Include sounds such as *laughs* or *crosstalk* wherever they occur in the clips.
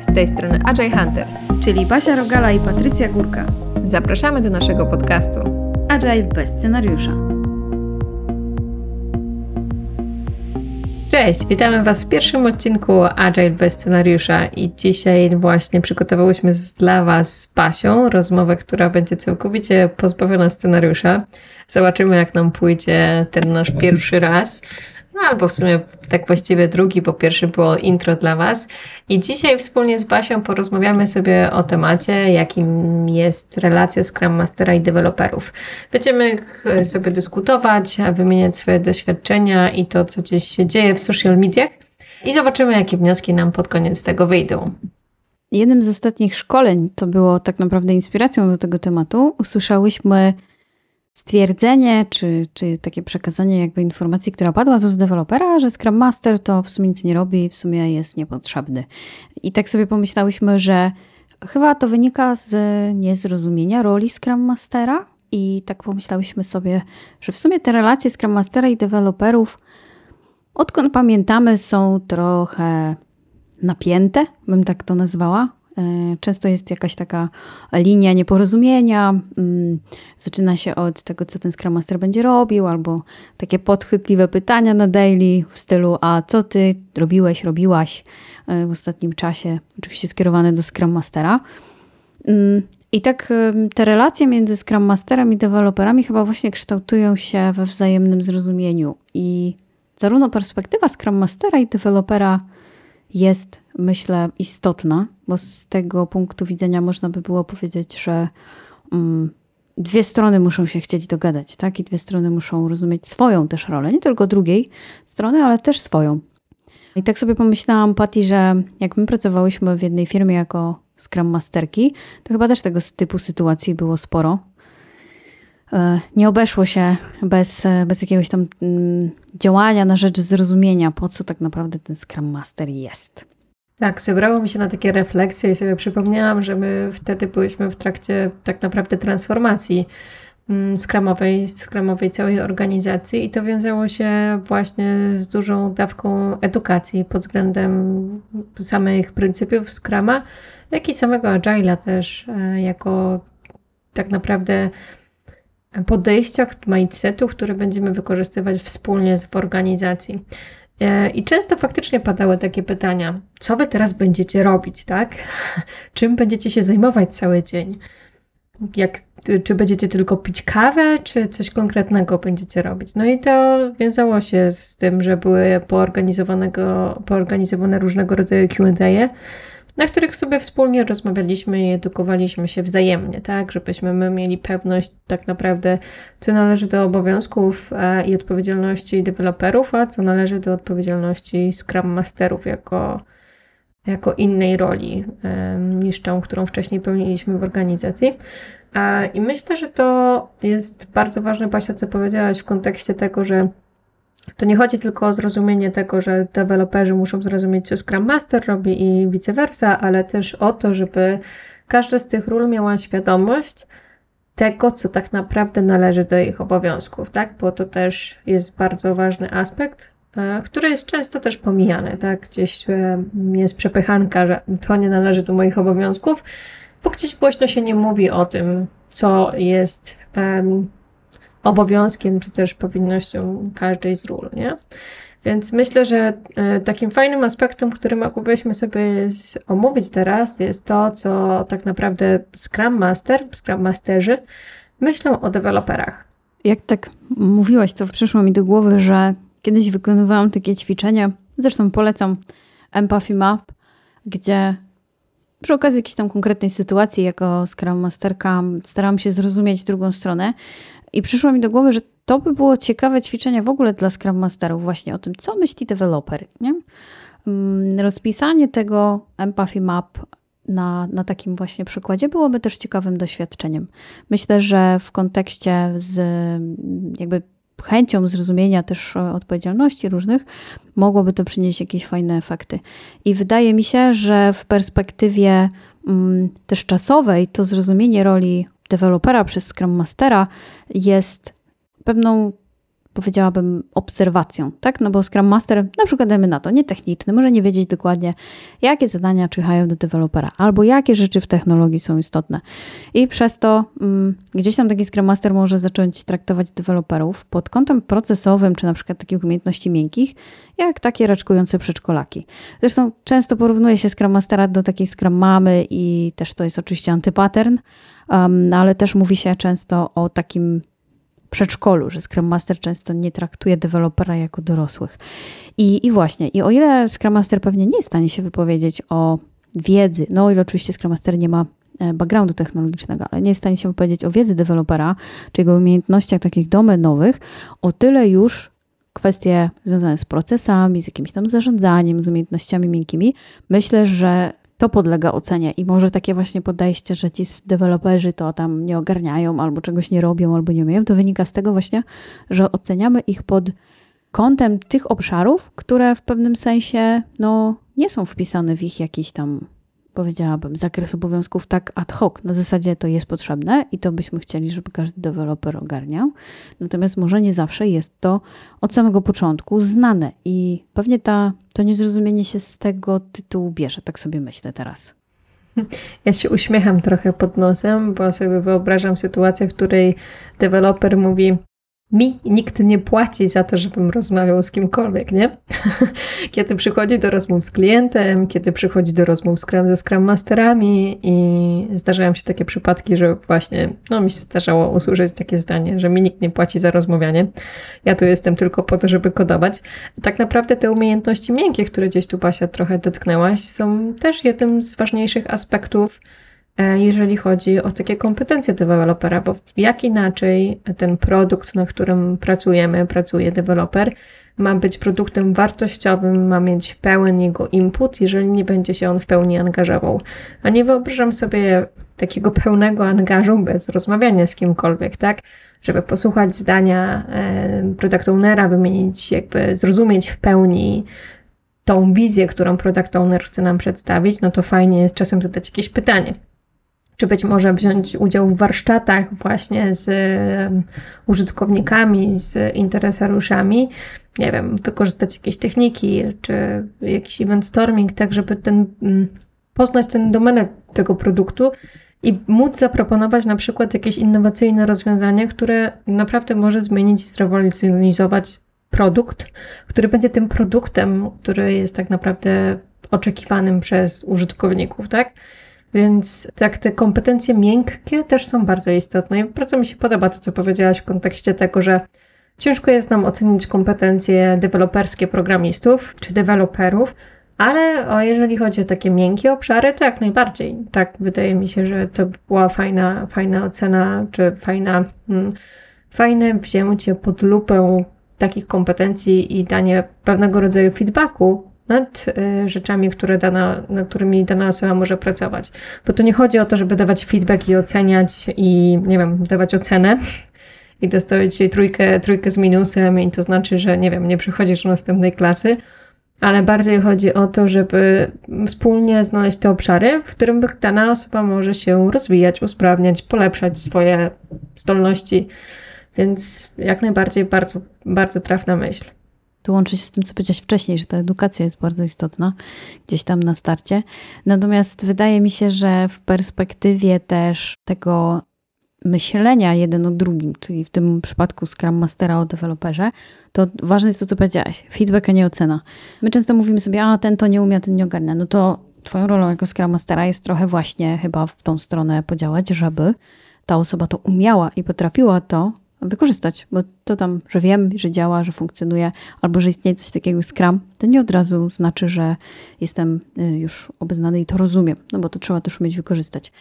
z tej strony Agile Hunters, czyli Basia Rogala i Patrycja Górka. Zapraszamy do naszego podcastu Agile bez scenariusza. Cześć, witamy Was w pierwszym odcinku Agile bez scenariusza i dzisiaj właśnie przygotowałyśmy dla Was z Basią rozmowę, która będzie całkowicie pozbawiona scenariusza. Zobaczymy jak nam pójdzie ten nasz pierwszy raz. No, albo w sumie tak właściwie drugi, bo pierwszy było intro dla Was. I dzisiaj wspólnie z Basią porozmawiamy sobie o temacie, jakim jest relacja Scrum Mastera i deweloperów. Będziemy sobie dyskutować, wymieniać swoje doświadczenia i to, co gdzieś się dzieje w social mediach i zobaczymy, jakie wnioski nam pod koniec tego wyjdą. Jednym z ostatnich szkoleń, to było tak naprawdę inspiracją do tego tematu, usłyszałyśmy stwierdzenie, czy, czy takie przekazanie jakby informacji, która padła z ust dewelopera, że Scrum Master to w sumie nic nie robi w sumie jest niepotrzebny. I tak sobie pomyślałyśmy, że chyba to wynika z niezrozumienia roli Scrum Mastera i tak pomyślałyśmy sobie, że w sumie te relacje Scrum Mastera i deweloperów odkąd pamiętamy są trochę napięte, bym tak to nazwała. E, często jest jakaś taka linia nieporozumienia, mm, zaczyna się od tego, co ten Scrum Master będzie robił, albo takie podchwytliwe pytania na daily w stylu, a co ty robiłeś, robiłaś e, w ostatnim czasie, oczywiście skierowane do Scrum Mastera. Mm, I tak te relacje między Scrum Masterem i deweloperami chyba właśnie kształtują się we wzajemnym zrozumieniu i zarówno perspektywa Scrum Mastera i dewelopera jest, myślę, istotna, bo z tego punktu widzenia można by było powiedzieć, że um, dwie strony muszą się chcieć dogadać, tak? I dwie strony muszą rozumieć swoją też rolę, nie tylko drugiej strony, ale też swoją. I tak sobie pomyślałam, Patty, że jak my pracowałyśmy w jednej firmie jako Scrum Masterki, to chyba też tego typu sytuacji było sporo. E, nie obeszło się bez, bez jakiegoś tam mm, działania na rzecz zrozumienia, po co tak naprawdę ten Scrum Master jest. Tak, zebrało mi się na takie refleksje i sobie przypomniałam, że my wtedy byliśmy w trakcie tak naprawdę transformacji mm, skramowej, skramowej całej organizacji i to wiązało się właśnie z dużą dawką edukacji pod względem samych pryncypiów Scrama, jak i samego Agile'a też e, jako tak naprawdę podejścia, mindsetów, które będziemy wykorzystywać wspólnie w organizacji. E, I często faktycznie padały takie pytania: co wy teraz będziecie robić, tak? *laughs* Czym będziecie się zajmować cały dzień? Jak, czy będziecie tylko pić kawę, czy coś konkretnego będziecie robić? No i to wiązało się z tym, że były poorganizowane różnego rodzaju QA na których sobie wspólnie rozmawialiśmy i edukowaliśmy się wzajemnie, tak, żebyśmy my mieli pewność tak naprawdę, co należy do obowiązków e, i odpowiedzialności deweloperów, a co należy do odpowiedzialności Scrum Masterów jako, jako innej roli niż tą, którą wcześniej pełniliśmy w organizacji. I myślę, że to jest bardzo ważne, Basia, co powiedziałaś w kontekście tego, że to nie chodzi tylko o zrozumienie tego, że deweloperzy muszą zrozumieć, co Scrum Master robi i vice versa, ale też o to, żeby każda z tych ról miała świadomość tego, co tak naprawdę należy do ich obowiązków, tak? Bo to też jest bardzo ważny aspekt, e, który jest często też pomijany, tak? Gdzieś e, jest przepychanka, że to nie należy do moich obowiązków, bo gdzieś głośno się nie mówi o tym, co jest um, obowiązkiem czy też powinnością każdej z ról, nie? Więc myślę, że e, takim fajnym aspektem, który mogłybyśmy sobie omówić teraz, jest to, co tak naprawdę Scrum Master, Scrum Masterzy myślą o deweloperach. Jak tak mówiłaś, to przyszło mi do głowy, że kiedyś wykonywałam takie ćwiczenia, zresztą polecam Empathy Map, gdzie przy okazji jakiejś tam konkretnej sytuacji jako Scrum Masterka staram się zrozumieć drugą stronę i przyszło mi do głowy, że to by było ciekawe ćwiczenie w ogóle dla Scrum Masterów, właśnie o tym, co myśli deweloper. Nie? Mm, rozpisanie tego Empathy Map na, na takim właśnie przykładzie byłoby też ciekawym doświadczeniem. Myślę, że w kontekście z jakby chęcią zrozumienia też odpowiedzialności różnych, mogłoby to przynieść jakieś fajne efekty. I wydaje mi się, że w perspektywie mm, też czasowej to zrozumienie roli dewelopera przez Scrum Mastera jest pewną powiedziałabym, obserwacją, tak? No bo Scrum Master, na przykład dajmy na to, nie techniczny, może nie wiedzieć dokładnie, jakie zadania czyhają do dewelopera, albo jakie rzeczy w technologii są istotne. I przez to mm, gdzieś tam taki Scrum Master może zacząć traktować deweloperów pod kątem procesowym, czy na przykład takich umiejętności miękkich, jak takie raczkujące przedszkolaki. Zresztą często porównuje się Scrum Mastera do takiej Scrum Mamy i też to jest oczywiście antypattern, um, ale też mówi się często o takim przedszkolu, że Scrum Master często nie traktuje dewelopera jako dorosłych. I, I właśnie, i o ile Scrum Master pewnie nie jest w stanie się wypowiedzieć o wiedzy, no o ile oczywiście Scrum Master nie ma e, backgroundu technologicznego, ale nie jest w stanie się wypowiedzieć o wiedzy dewelopera, czy jego umiejętnościach takich domenowych, o tyle już kwestie związane z procesami, z jakimś tam zarządzaniem, z umiejętnościami miękkimi, myślę, że to podlega ocenie. I może takie właśnie podejście, że ci deweloperzy to tam nie ogarniają, albo czegoś nie robią, albo nie umieją, to wynika z tego właśnie, że oceniamy ich pod kątem tych obszarów, które w pewnym sensie no, nie są wpisane w ich jakiś tam powiedziałabym, zakres obowiązków tak ad hoc. Na zasadzie to jest potrzebne i to byśmy chcieli, żeby każdy deweloper ogarniał. Natomiast może nie zawsze jest to od samego początku znane i pewnie ta, to niezrozumienie się z tego tytułu bierze, tak sobie myślę teraz. Ja się uśmiecham trochę pod nosem, bo sobie wyobrażam sytuację, w której deweloper mówi: mi nikt nie płaci za to, żebym rozmawiał z kimkolwiek, nie? *laughs* kiedy przychodzi do rozmów z klientem, kiedy przychodzi do rozmów ze Scrum Masterami i zdarzają się takie przypadki, że właśnie, no mi się zdarzało usłyszeć takie zdanie, że mi nikt nie płaci za rozmawianie. Ja tu jestem tylko po to, żeby kodować. Tak naprawdę te umiejętności miękkie, które gdzieś tu Basia trochę dotknęłaś, są też jednym z ważniejszych aspektów jeżeli chodzi o takie kompetencje dewelopera, bo jak inaczej ten produkt, na którym pracujemy, pracuje deweloper, ma być produktem wartościowym, ma mieć pełen jego input, jeżeli nie będzie się on w pełni angażował. A nie wyobrażam sobie takiego pełnego angażu bez rozmawiania z kimkolwiek, tak? Żeby posłuchać zdania e, product ownera, wymienić, jakby zrozumieć w pełni tą wizję, którą product owner chce nam przedstawić, no to fajnie jest czasem zadać jakieś pytanie czy być może wziąć udział w warsztatach właśnie z użytkownikami, z interesariuszami, nie wiem, wykorzystać jakieś techniki, czy jakiś event storming, tak żeby ten, mm, poznać ten domenę tego produktu i móc zaproponować na przykład jakieś innowacyjne rozwiązanie, które naprawdę może zmienić i zrewolucjonizować produkt, który będzie tym produktem, który jest tak naprawdę oczekiwanym przez użytkowników, tak? Więc tak, te kompetencje miękkie też są bardzo istotne. I bardzo mi się podoba to, co powiedziałaś w kontekście tego, że ciężko jest nam ocenić kompetencje deweloperskie programistów czy deweloperów, ale o, jeżeli chodzi o takie miękkie obszary, to jak najbardziej. Tak, wydaje mi się, że to była fajna, fajna ocena, czy fajna, hmm, fajne wzięcie pod lupę takich kompetencji i danie pewnego rodzaju feedbacku nad y, rzeczami, które dana, nad którymi dana osoba może pracować. Bo tu nie chodzi o to, żeby dawać feedback i oceniać i, nie wiem, dawać ocenę i dostawać dzisiaj trójkę, trójkę z minusem i to znaczy, że, nie wiem, nie przychodzisz do następnej klasy, ale bardziej chodzi o to, żeby wspólnie znaleźć te obszary, w którym dana osoba może się rozwijać, usprawniać, polepszać swoje zdolności. Więc jak najbardziej bardzo, bardzo trafna myśl. Tu łączy się z tym, co powiedziałeś wcześniej, że ta edukacja jest bardzo istotna gdzieś tam na starcie. Natomiast wydaje mi się, że w perspektywie też tego myślenia jeden o drugim, czyli w tym przypadku Scrum Mastera o deweloperze, to ważne jest to, co powiedziałaś. Feedback, a nie ocena. My często mówimy sobie, a ten to nie umie, ten nie ogarnia. No to twoją rolą jako Scrum Mastera jest trochę właśnie chyba w tą stronę podziałać, żeby ta osoba to umiała i potrafiła to wykorzystać, bo to tam, że wiem, że działa, że funkcjonuje, albo że istnieje coś takiego Scrum, to nie od razu znaczy, że jestem y, już obeznany i to rozumiem, no bo to trzeba też umieć wykorzystać.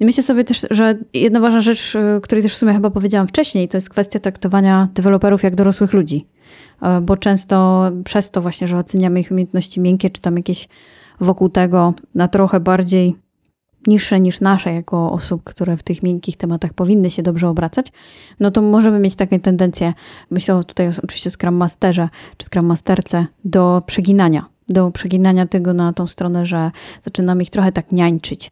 I myślę sobie też, że jedna ważna rzecz, y, której też w sumie chyba powiedziałam wcześniej, to jest kwestia traktowania deweloperów jak dorosłych ludzi, y, bo często przez to właśnie, że oceniamy ich umiejętności miękkie, czy tam jakieś wokół tego na trochę bardziej niższe niż nasze, jako osób, które w tych miękkich tematach powinny się dobrze obracać, no to możemy mieć takie tendencje, myślę tutaj oczywiście o Scrum Masterze czy Scrum Masterce, do przeginania. Do przeginania tego na tą stronę, że zaczynamy ich trochę tak niańczyć.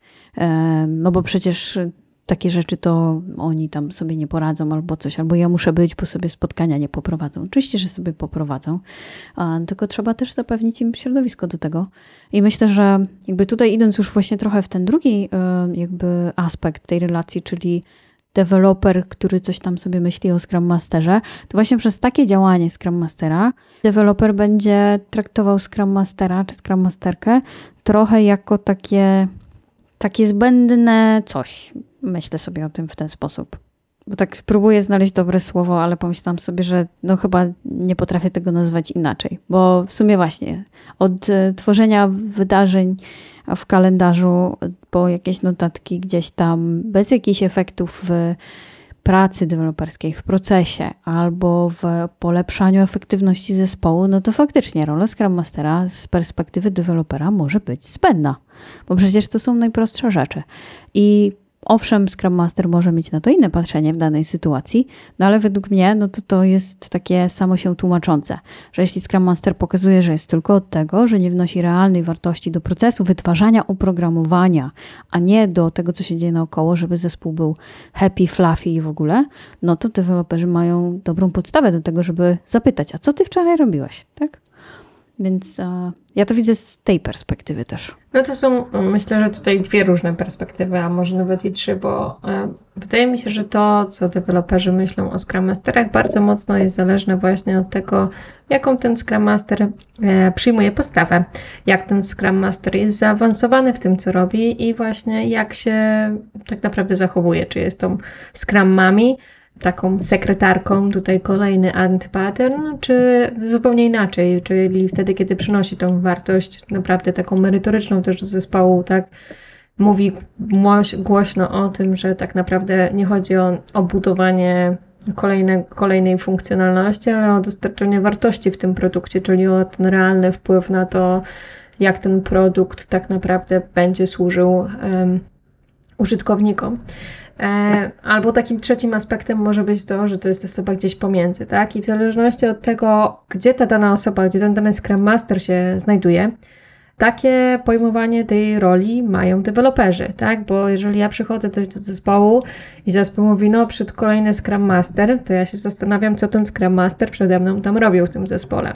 No bo przecież takie rzeczy to oni tam sobie nie poradzą albo coś, albo ja muszę być, bo sobie spotkania nie poprowadzą. Oczywiście, że sobie poprowadzą, tylko trzeba też zapewnić im środowisko do tego. I myślę, że jakby tutaj idąc już właśnie trochę w ten drugi jakby aspekt tej relacji, czyli deweloper, który coś tam sobie myśli o Scrum Masterze, to właśnie przez takie działanie Scrum Mastera deweloper będzie traktował Scrum Mastera czy Scrum Masterkę trochę jako takie, takie zbędne coś. Myślę sobie o tym w ten sposób. Bo tak spróbuję znaleźć dobre słowo, ale pomyślałam sobie, że no chyba nie potrafię tego nazwać inaczej. Bo w sumie właśnie od e, tworzenia wydarzeń w kalendarzu, po jakieś notatki gdzieś tam, bez jakichś efektów w pracy deweloperskiej, w procesie albo w polepszaniu efektywności zespołu, no to faktycznie rola Scrum Mastera z perspektywy dewelopera może być zbędna, bo przecież to są najprostsze rzeczy. I Owszem, Scrum Master może mieć na to inne patrzenie w danej sytuacji, no ale według mnie no to, to jest takie samo się tłumaczące, że jeśli Scrum Master pokazuje, że jest tylko od tego, że nie wnosi realnej wartości do procesu wytwarzania oprogramowania, a nie do tego, co się dzieje naokoło, żeby zespół był happy, fluffy i w ogóle, no to deweloperzy mają dobrą podstawę do tego, żeby zapytać, a co ty wczoraj robiłeś, tak? Więc uh, ja to widzę z tej perspektywy też. No to są, myślę, że tutaj dwie różne perspektywy, a może nawet i trzy, bo e, wydaje mi się, że to, co deweloperzy myślą o Scrum Masterach, bardzo mocno jest zależne właśnie od tego, jaką ten Scrum Master e, przyjmuje postawę, jak ten Scrum Master jest zaawansowany w tym, co robi i właśnie jak się tak naprawdę zachowuje, czy jest tą Scrum Mami, taką sekretarką, tutaj kolejny antypattern, czy zupełnie inaczej, czyli wtedy, kiedy przynosi tą wartość naprawdę taką merytoryczną też do zespołu, tak, mówi głośno o tym, że tak naprawdę nie chodzi o, o budowanie kolejne, kolejnej funkcjonalności, ale o dostarczenie wartości w tym produkcie, czyli o ten realny wpływ na to, jak ten produkt tak naprawdę będzie służył um, użytkownikom. E, albo takim trzecim aspektem może być to, że to jest osoba gdzieś pomiędzy, tak? I w zależności od tego, gdzie ta dana osoba, gdzie ten dany Scrum Master się znajduje, takie pojmowanie tej roli mają deweloperzy, tak? Bo jeżeli ja przychodzę do, do zespołu i zespół mówi, no przed kolejny Scrum Master, to ja się zastanawiam, co ten Scrum Master przede mną tam robił w tym zespole.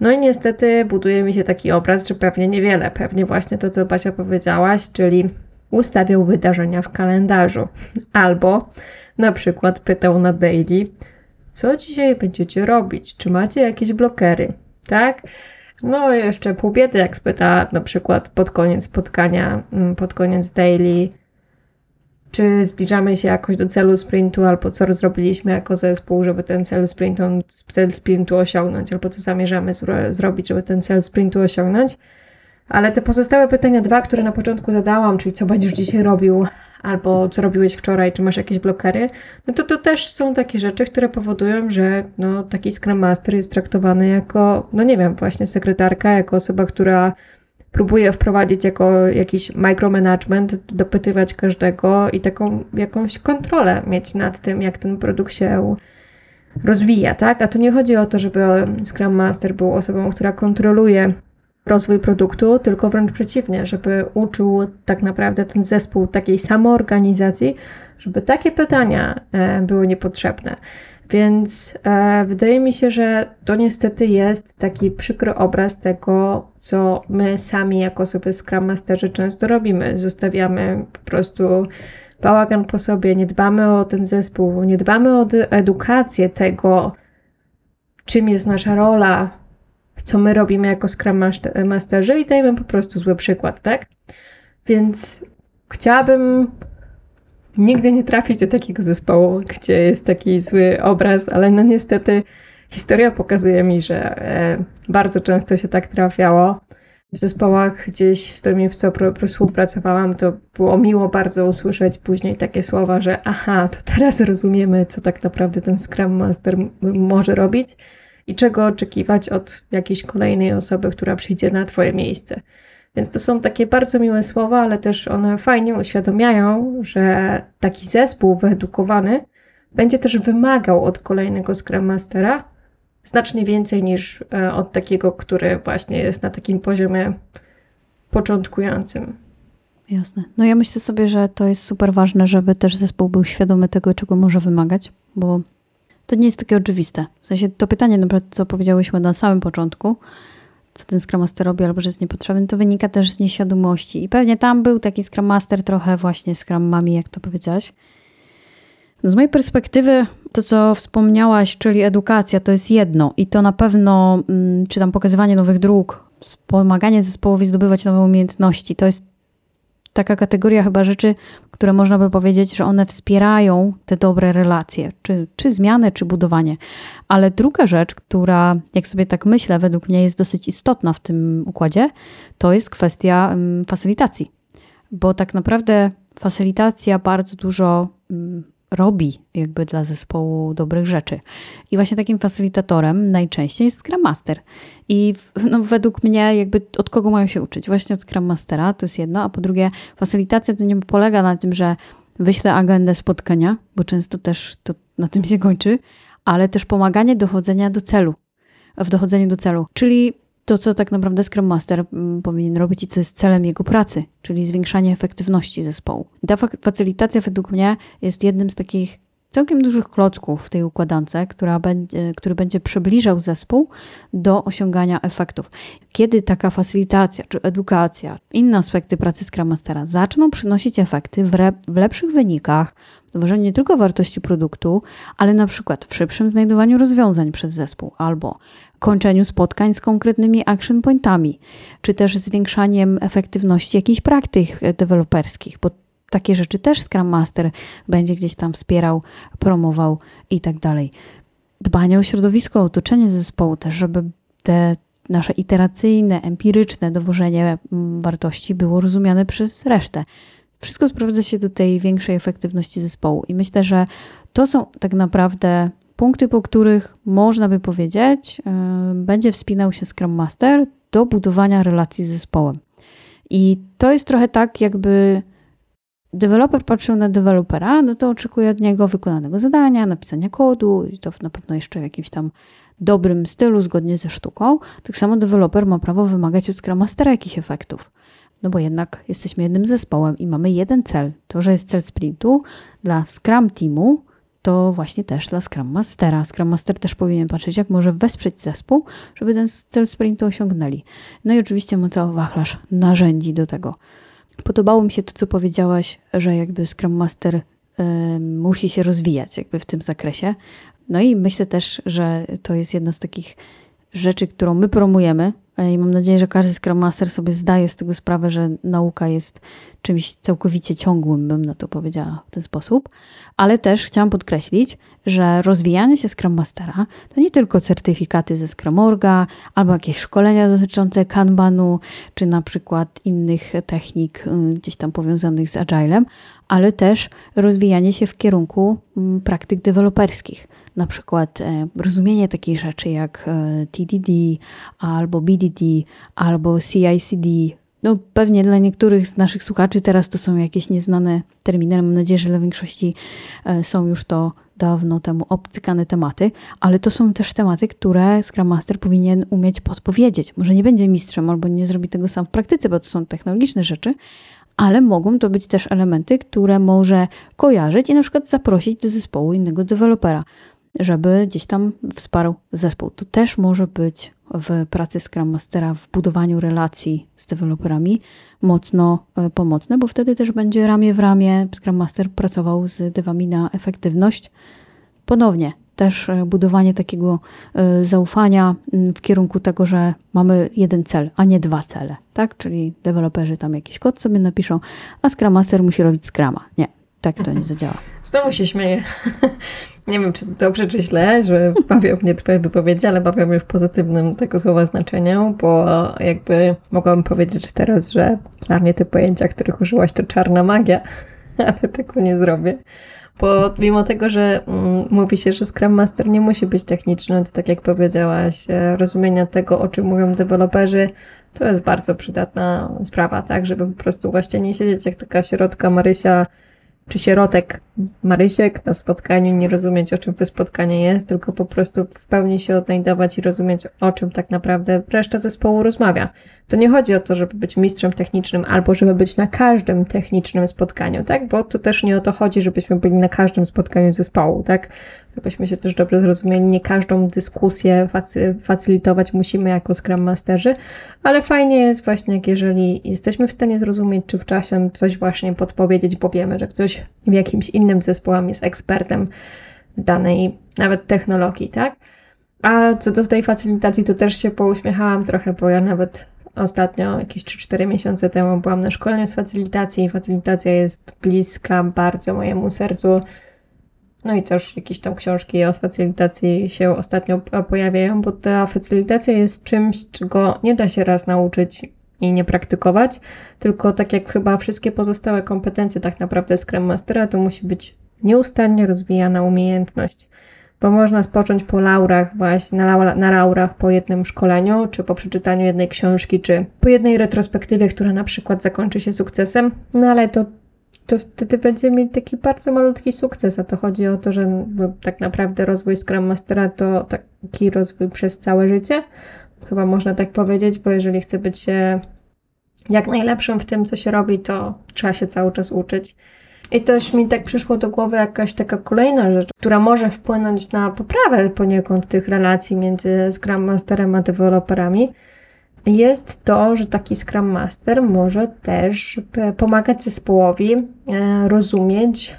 No i niestety buduje mi się taki obraz, że pewnie niewiele, pewnie właśnie to, co Basia powiedziałaś, czyli ustawiał wydarzenia w kalendarzu. Albo na przykład pytał na daily, co dzisiaj będziecie robić? Czy macie jakieś blokery? Tak? No, jeszcze pół biedy, jak spyta na przykład pod koniec spotkania, mm, pod koniec daily, czy zbliżamy się jakoś do celu sprintu, albo co zrobiliśmy jako zespół, żeby ten cel sprintu, cel sprintu osiągnąć, albo co zamierzamy zro zrobić, żeby ten cel sprintu osiągnąć. Ale te pozostałe pytania dwa, które na początku zadałam, czyli co będziesz dzisiaj robił, albo co robiłeś wczoraj, czy masz jakieś blokery, no to to też są takie rzeczy, które powodują, że no, taki Scrum Master jest traktowany jako, no nie wiem, właśnie sekretarka, jako osoba, która próbuje wprowadzić jako jakiś micromanagement, dopytywać każdego i taką jakąś kontrolę mieć nad tym, jak ten produkt się rozwija, tak? A tu nie chodzi o to, żeby Scrum Master był osobą, która kontroluje rozwój produktu, tylko wręcz przeciwnie, żeby uczył tak naprawdę ten zespół takiej samoorganizacji, żeby takie pytania e, były niepotrzebne. Więc e, wydaje mi się, że to niestety jest taki przykry obraz tego, co my sami jako osoby Scrum Masterzy często robimy. Zostawiamy po prostu bałagan po sobie, nie dbamy o ten zespół, nie dbamy o edukację tego, czym jest nasza rola, co my robimy jako Scrum Masterzy i dajemy po prostu zły przykład, tak? Więc chciałabym nigdy nie trafić do takiego zespołu, gdzie jest taki zły obraz, ale no niestety historia pokazuje mi, że e, bardzo często się tak trafiało. W zespołach gdzieś, z którymi współpracowałam, to było miło bardzo usłyszeć później takie słowa, że aha, to teraz rozumiemy, co tak naprawdę ten Scrum Master może robić i czego oczekiwać od jakiejś kolejnej osoby, która przyjdzie na Twoje miejsce. Więc to są takie bardzo miłe słowa, ale też one fajnie uświadamiają, że taki zespół wyedukowany będzie też wymagał od kolejnego Scrum Mastera znacznie więcej niż e, od takiego, który właśnie jest na takim poziomie początkującym. Jasne. No ja myślę sobie, że to jest super ważne, żeby też zespół był świadomy tego, czego może wymagać, bo to nie jest takie oczywiste. W sensie to pytanie, na przykład, co powiedziałyśmy na samym początku, co ten Scrum Master robi albo że jest niepotrzebny, to wynika też z nieświadomości. I pewnie tam był taki Scrum Master trochę właśnie Scrum Mami, jak to powiedziałaś. No z mojej perspektywy to, co wspomniałaś, czyli edukacja, to jest jedno i to na pewno, mm, czy tam pokazywanie nowych dróg, wspomaganie zespołowi zdobywać nowe umiejętności, to jest taka kategoria chyba rzeczy, które można by powiedzieć, że one wspierają te dobre relacje, czy, czy zmiany, czy budowanie. Ale druga rzecz, która, jak sobie tak myślę, według mnie jest dosyć istotna w tym układzie, to jest kwestia um, facylitacji. Bo tak naprawdę facylitacja bardzo dużo um, robi jakby dla zespołu dobrych rzeczy. I właśnie takim facylitatorem najczęściej jest Scrum Master. I no, według mnie jakby od kogo mają się uczyć? Właśnie od Scrum Mastera, to jest jedno, a po drugie facylitacja to nie polega na tym, że wyślę agendę spotkania, bo często też to na tym się kończy, ale też pomaganie dochodzenia do celu, w dochodzeniu do celu. Czyli to, co tak naprawdę Scrum Master mm, powinien robić i co jest celem jego pracy, czyli zwiększanie efektywności zespołu. Ta facylitacja według mnie jest jednym z takich całkiem dużych klocków w tej układance, będzie, który będzie przybliżał zespół do osiągania efektów. Kiedy taka facylitacja, czy edukacja, inne aspekty pracy Scrum Mastera zaczną przynosić efekty w, re, w lepszych wynikach, dowożeniu nie tylko wartości produktu, ale na przykład w szybszym znajdowaniu rozwiązań przez zespół albo kończeniu spotkań z konkretnymi action pointami, czy też zwiększaniem efektywności jakichś praktyk deweloperskich, bo takie rzeczy też Scrum Master będzie gdzieś tam wspierał, promował i tak dalej. Dbanie o środowisko, o otoczenie zespołu też, żeby te nasze iteracyjne, empiryczne dowożenie mm, wartości było rozumiane przez resztę. Wszystko sprowadza się do tej większej efektywności zespołu i myślę, że to są tak naprawdę punkty, po których można by powiedzieć, yy, będzie wspinał się Scrum Master do budowania relacji z zespołem. I to jest trochę tak, jakby deweloper patrzył na dewelopera, no to oczekuje od niego wykonanego zadania, napisania kodu i to na pewno jeszcze w jakimś tam dobrym stylu, zgodnie ze sztuką. Tak samo deweloper ma prawo wymagać od Scrum Mastera jakichś efektów. No bo jednak jesteśmy jednym zespołem i mamy jeden cel. To, że jest cel sprintu dla Scrum Teamu, to właśnie też dla Scrum Mastera. Scrum Master też powinien patrzeć, jak może wesprzeć zespół, żeby ten cel sprintu osiągnęli. No i oczywiście ma cały wachlarz narzędzi do tego. Podobało mi się to, co powiedziałaś, że jakby Scrum Master y, musi się rozwijać jakby w tym zakresie. No i myślę też, że to jest jedna z takich rzeczy, którą my promujemy i mam nadzieję, że każdy Scrum Master sobie zdaje z tego sprawę, że nauka jest czymś całkowicie ciągłym, bym na to powiedziała w ten sposób. Ale też chciałam podkreślić, że rozwijanie się Scrum Mastera to nie tylko certyfikaty ze Scrumorga albo jakieś szkolenia dotyczące Kanbanu, czy na przykład innych technik y, gdzieś tam powiązanych z Agilem, ale też rozwijanie się w kierunku mm, praktyk deweloperskich na przykład e, rozumienie takich rzeczy jak e, TDD albo BDD albo CICD. No pewnie dla niektórych z naszych słuchaczy teraz to są jakieś nieznane terminy, mam nadzieję, że dla większości e, są już to dawno temu obcykane tematy, ale to są też tematy, które Scrum Master powinien umieć podpowiedzieć. Może nie będzie mistrzem albo nie zrobi tego sam w praktyce, bo to są technologiczne rzeczy, ale mogą to być też elementy, które może kojarzyć i na przykład zaprosić do zespołu innego dewelopera żeby gdzieś tam wsparł zespół. To też może być w pracy Scrum Mastera, w budowaniu relacji z deweloperami mocno e, pomocne, bo wtedy też będzie ramię w ramię Scrum Master pracował z dewami na efektywność. Ponownie też e, budowanie takiego e, zaufania w kierunku tego, że mamy jeden cel, a nie dwa cele, tak? Czyli deweloperzy tam jakiś kod sobie napiszą, a Scrum Master musi robić Scrama. Nie, tak to nie zadziała. Znowu się śmieję. *laughs* Nie wiem, czy dobrze, czy źle, że bawią mnie Twoje wypowiedzi, ale bawią mnie w pozytywnym tego słowa znaczeniu, bo jakby mogłabym powiedzieć teraz, że dla mnie te pojęcia, których użyłaś, to czarna magia, *laughs* ale tego nie zrobię. Bo mimo tego, że mm, mówi się, że Scrum Master nie musi być techniczny, to tak jak powiedziałaś, e, rozumienia tego, o czym mówią deweloperzy, to jest bardzo przydatna sprawa, tak, żeby po prostu właśnie nie siedzieć jak taka środka Marysia czy sierotek Marysiek na spotkaniu, nie rozumieć o czym to spotkanie jest, tylko po prostu w pełni się odnajdować i rozumieć o czym tak naprawdę reszta zespołu rozmawia. To nie chodzi o to, żeby być mistrzem technicznym albo żeby być na każdym technicznym spotkaniu, tak? Bo tu też nie o to chodzi, żebyśmy byli na każdym spotkaniu zespołu, tak? Żebyśmy się też dobrze zrozumieli, nie każdą dyskusję facy facylitować musimy jako Scrum Masterzy, ale fajnie jest właśnie, jak jeżeli jesteśmy w stanie zrozumieć, czy w czasie coś właśnie podpowiedzieć, bo wiemy, że ktoś w jakimś innym zespołem jest ekspertem danej nawet technologii, tak? A co do tej facylitacji, to też się pouśmiechałam trochę, bo ja nawet ostatnio, jakieś 3-4 miesiące temu, byłam na szkoleniu z facylitacji i facylitacja jest bliska bardzo mojemu sercu. No i też jakieś tam książki o facylitacji się ostatnio pojawiają, bo ta facylitacja jest czymś, czego nie da się raz nauczyć i nie praktykować, tylko tak jak chyba wszystkie pozostałe kompetencje tak naprawdę Scrum Mastera, to musi być nieustannie rozwijana umiejętność. Bo można spocząć po laurach, właśnie na, na laurach po jednym szkoleniu, czy po przeczytaniu jednej książki, czy po jednej retrospektywie, która na przykład zakończy się sukcesem, no ale to to wtedy będzie mieć taki bardzo malutki sukces, a to chodzi o to, że tak naprawdę rozwój Scrum Mastera to taki rozwój przez całe życie. Chyba można tak powiedzieć, bo jeżeli chce być jak najlepszym w tym, co się robi, to trzeba się cały czas uczyć. I też mi tak przyszło do głowy jakaś taka kolejna rzecz, która może wpłynąć na poprawę poniekąd tych relacji między Scrum Masterem a deweloperami jest to, że taki Scrum Master może też pomagać zespołowi e, rozumieć,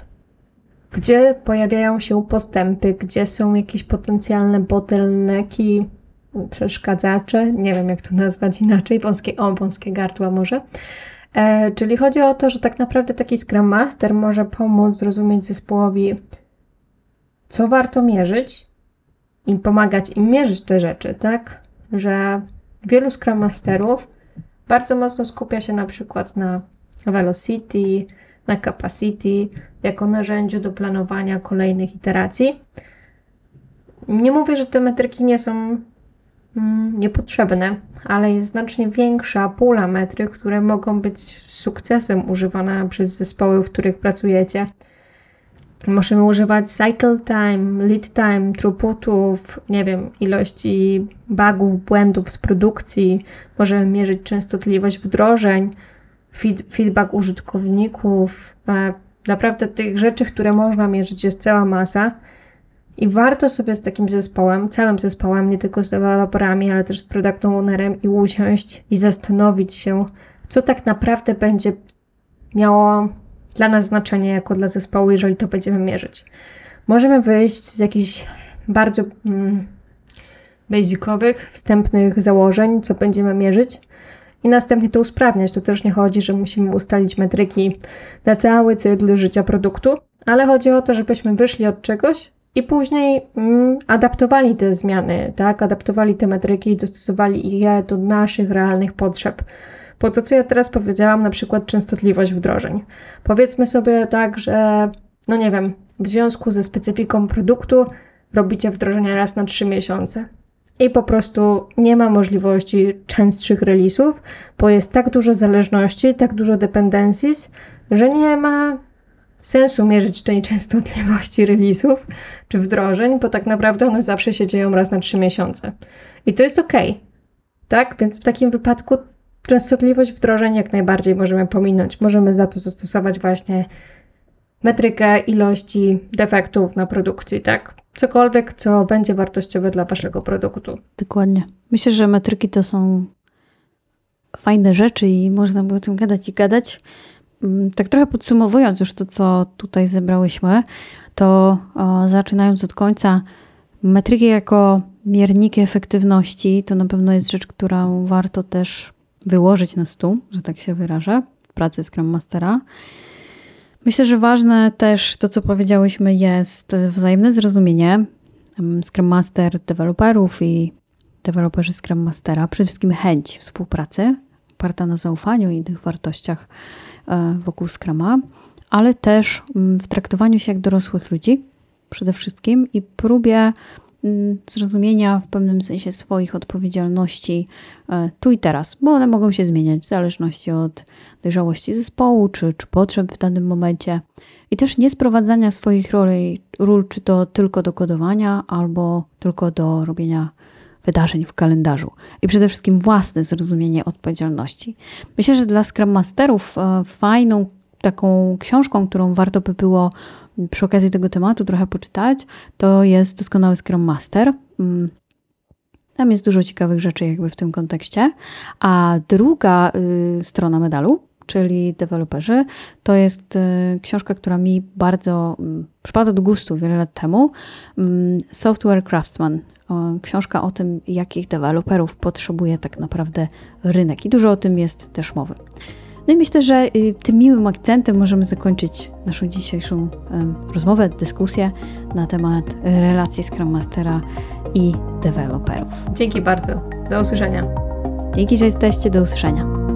gdzie pojawiają się postępy, gdzie są jakieś potencjalne bottlenecki, przeszkadzacze, nie wiem jak to nazwać inaczej, wąskie, o, wąskie gardła może. E, czyli chodzi o to, że tak naprawdę taki Scrum Master może pomóc zrozumieć zespołowi, co warto mierzyć i pomagać im mierzyć te rzeczy, tak? Że wielu Scrum Masterów bardzo mocno skupia się na przykład na velocity, na capacity, jako narzędziu do planowania kolejnych iteracji. Nie mówię, że te metryki nie są mm, niepotrzebne, ale jest znacznie większa pula metryk, które mogą być z sukcesem używane przez zespoły, w których pracujecie. Możemy używać cycle time, lead time, throughputów, nie wiem, ilości bugów, błędów z produkcji. Możemy mierzyć częstotliwość wdrożeń, feed, feedback użytkowników. E, naprawdę tych rzeczy, które można mierzyć, jest cała masa. I warto sobie z takim zespołem, całym zespołem, nie tylko z deweloperami, ale też z product ownerem i usiąść i zastanowić się, co tak naprawdę będzie miało dla nas znaczenie jako dla zespołu, jeżeli to będziemy mierzyć. Możemy wyjść z jakichś bardzo mm, basicowych, wstępnych założeń, co będziemy mierzyć i następnie to usprawniać. To też nie chodzi, że musimy ustalić metryki na cały cykl życia produktu, ale chodzi o to, żebyśmy wyszli od czegoś i później mm, adaptowali te zmiany, tak? Adaptowali te metryki i dostosowali je do naszych realnych potrzeb. Po to, co ja teraz powiedziałam, na przykład częstotliwość wdrożeń. Powiedzmy sobie tak, że, no nie wiem, w związku ze specyfiką produktu robicie wdrożenia raz na 3 miesiące. I po prostu nie ma możliwości częstszych releasów, bo jest tak dużo zależności, tak dużo dependencies, że nie ma sensu mierzyć tej *laughs* częstotliwości releasów czy wdrożeń, bo tak naprawdę one zawsze się dzieją raz na 3 miesiące. I to jest ok. Tak? Więc w takim wypadku częstotliwość wdrożeń jak najbardziej możemy pominąć. Możemy za to zastosować właśnie metrykę ilości defektów na produkcji, tak? Cokolwiek, co będzie wartościowe dla waszego produktu. Dokładnie. Myślę, że metryki to są fajne rzeczy i można by o tym gadać i gadać. Mm, tak trochę podsumowując już to, co tutaj zebrałyśmy, to o, zaczynając od końca, metryki jako mierniki efektywności to na pewno jest rzecz, którą warto też wyłożyć na stół, że tak się wyrażę, w pracy Scrum Mastera. Myślę, że ważne też to, co powiedziałyśmy, jest wzajemne zrozumienie Scrum Master deweloperów i deweloperzy Scrum Mastera. Przede wszystkim chęć współpracy, oparta na zaufaniu i tych wartościach e, wokół Scruma, ale też w traktowaniu się jak dorosłych ludzi przede wszystkim i próbie mm, zrozumienia w pewnym sensie swoich odpowiedzialności e, tu i teraz, bo one mogą się zmieniać w zależności od dojrzałości zespołu czy, czy potrzeb w danym momencie. I też nie sprowadzania swoich roli, ról, czy to tylko do kodowania, albo tylko do robienia wydarzeń w kalendarzu. I przede wszystkim własne zrozumienie odpowiedzialności. Myślę, że dla Scrum Masterów e, fajną taką książką, którą warto by było przy okazji tego tematu trochę poczytać, to jest Doskonały Scrum Master. Mm, Tam jest dużo ciekawych rzeczy jakby w tym kontekście. A druga y, strona medalu, czyli deweloperzy, to jest y, książka, która mi bardzo y, przypada do gustu wiele lat temu. Mm, Software Craftsman. Książka o tym, jakich deweloperów potrzebuje tak naprawdę rynek. I dużo o tym jest też mowy. No i myślę, że y, tym miłym akcentem możemy zakończyć naszą dzisiejszą rozmowę, dyskusję na temat relacji Scrum Mastera i deweloperów. Dzięki bardzo. Do usłyszenia. Dzięki, że jesteście. Do usłyszenia.